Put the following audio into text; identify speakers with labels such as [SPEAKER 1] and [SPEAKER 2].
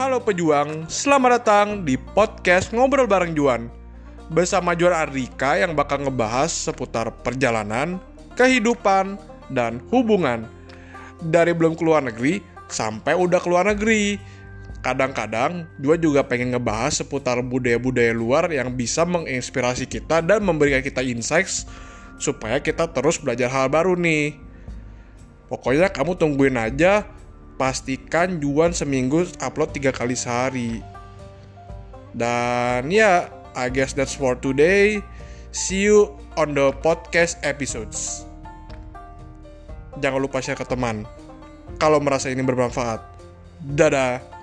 [SPEAKER 1] Halo pejuang, selamat datang di podcast Ngobrol Bareng Juan. Bersama Juan Ardika yang bakal ngebahas seputar perjalanan, kehidupan, dan hubungan. Dari belum keluar negeri sampai udah keluar negeri. Kadang-kadang Juan juga pengen ngebahas seputar budaya-budaya luar yang bisa menginspirasi kita dan memberikan kita insights Supaya kita terus belajar hal baru nih. Pokoknya kamu tungguin aja pastikan Juan seminggu upload tiga kali sehari. Dan ya, I guess that's for today. See you on the podcast episodes. Jangan lupa share ke teman kalau merasa ini bermanfaat. Dadah.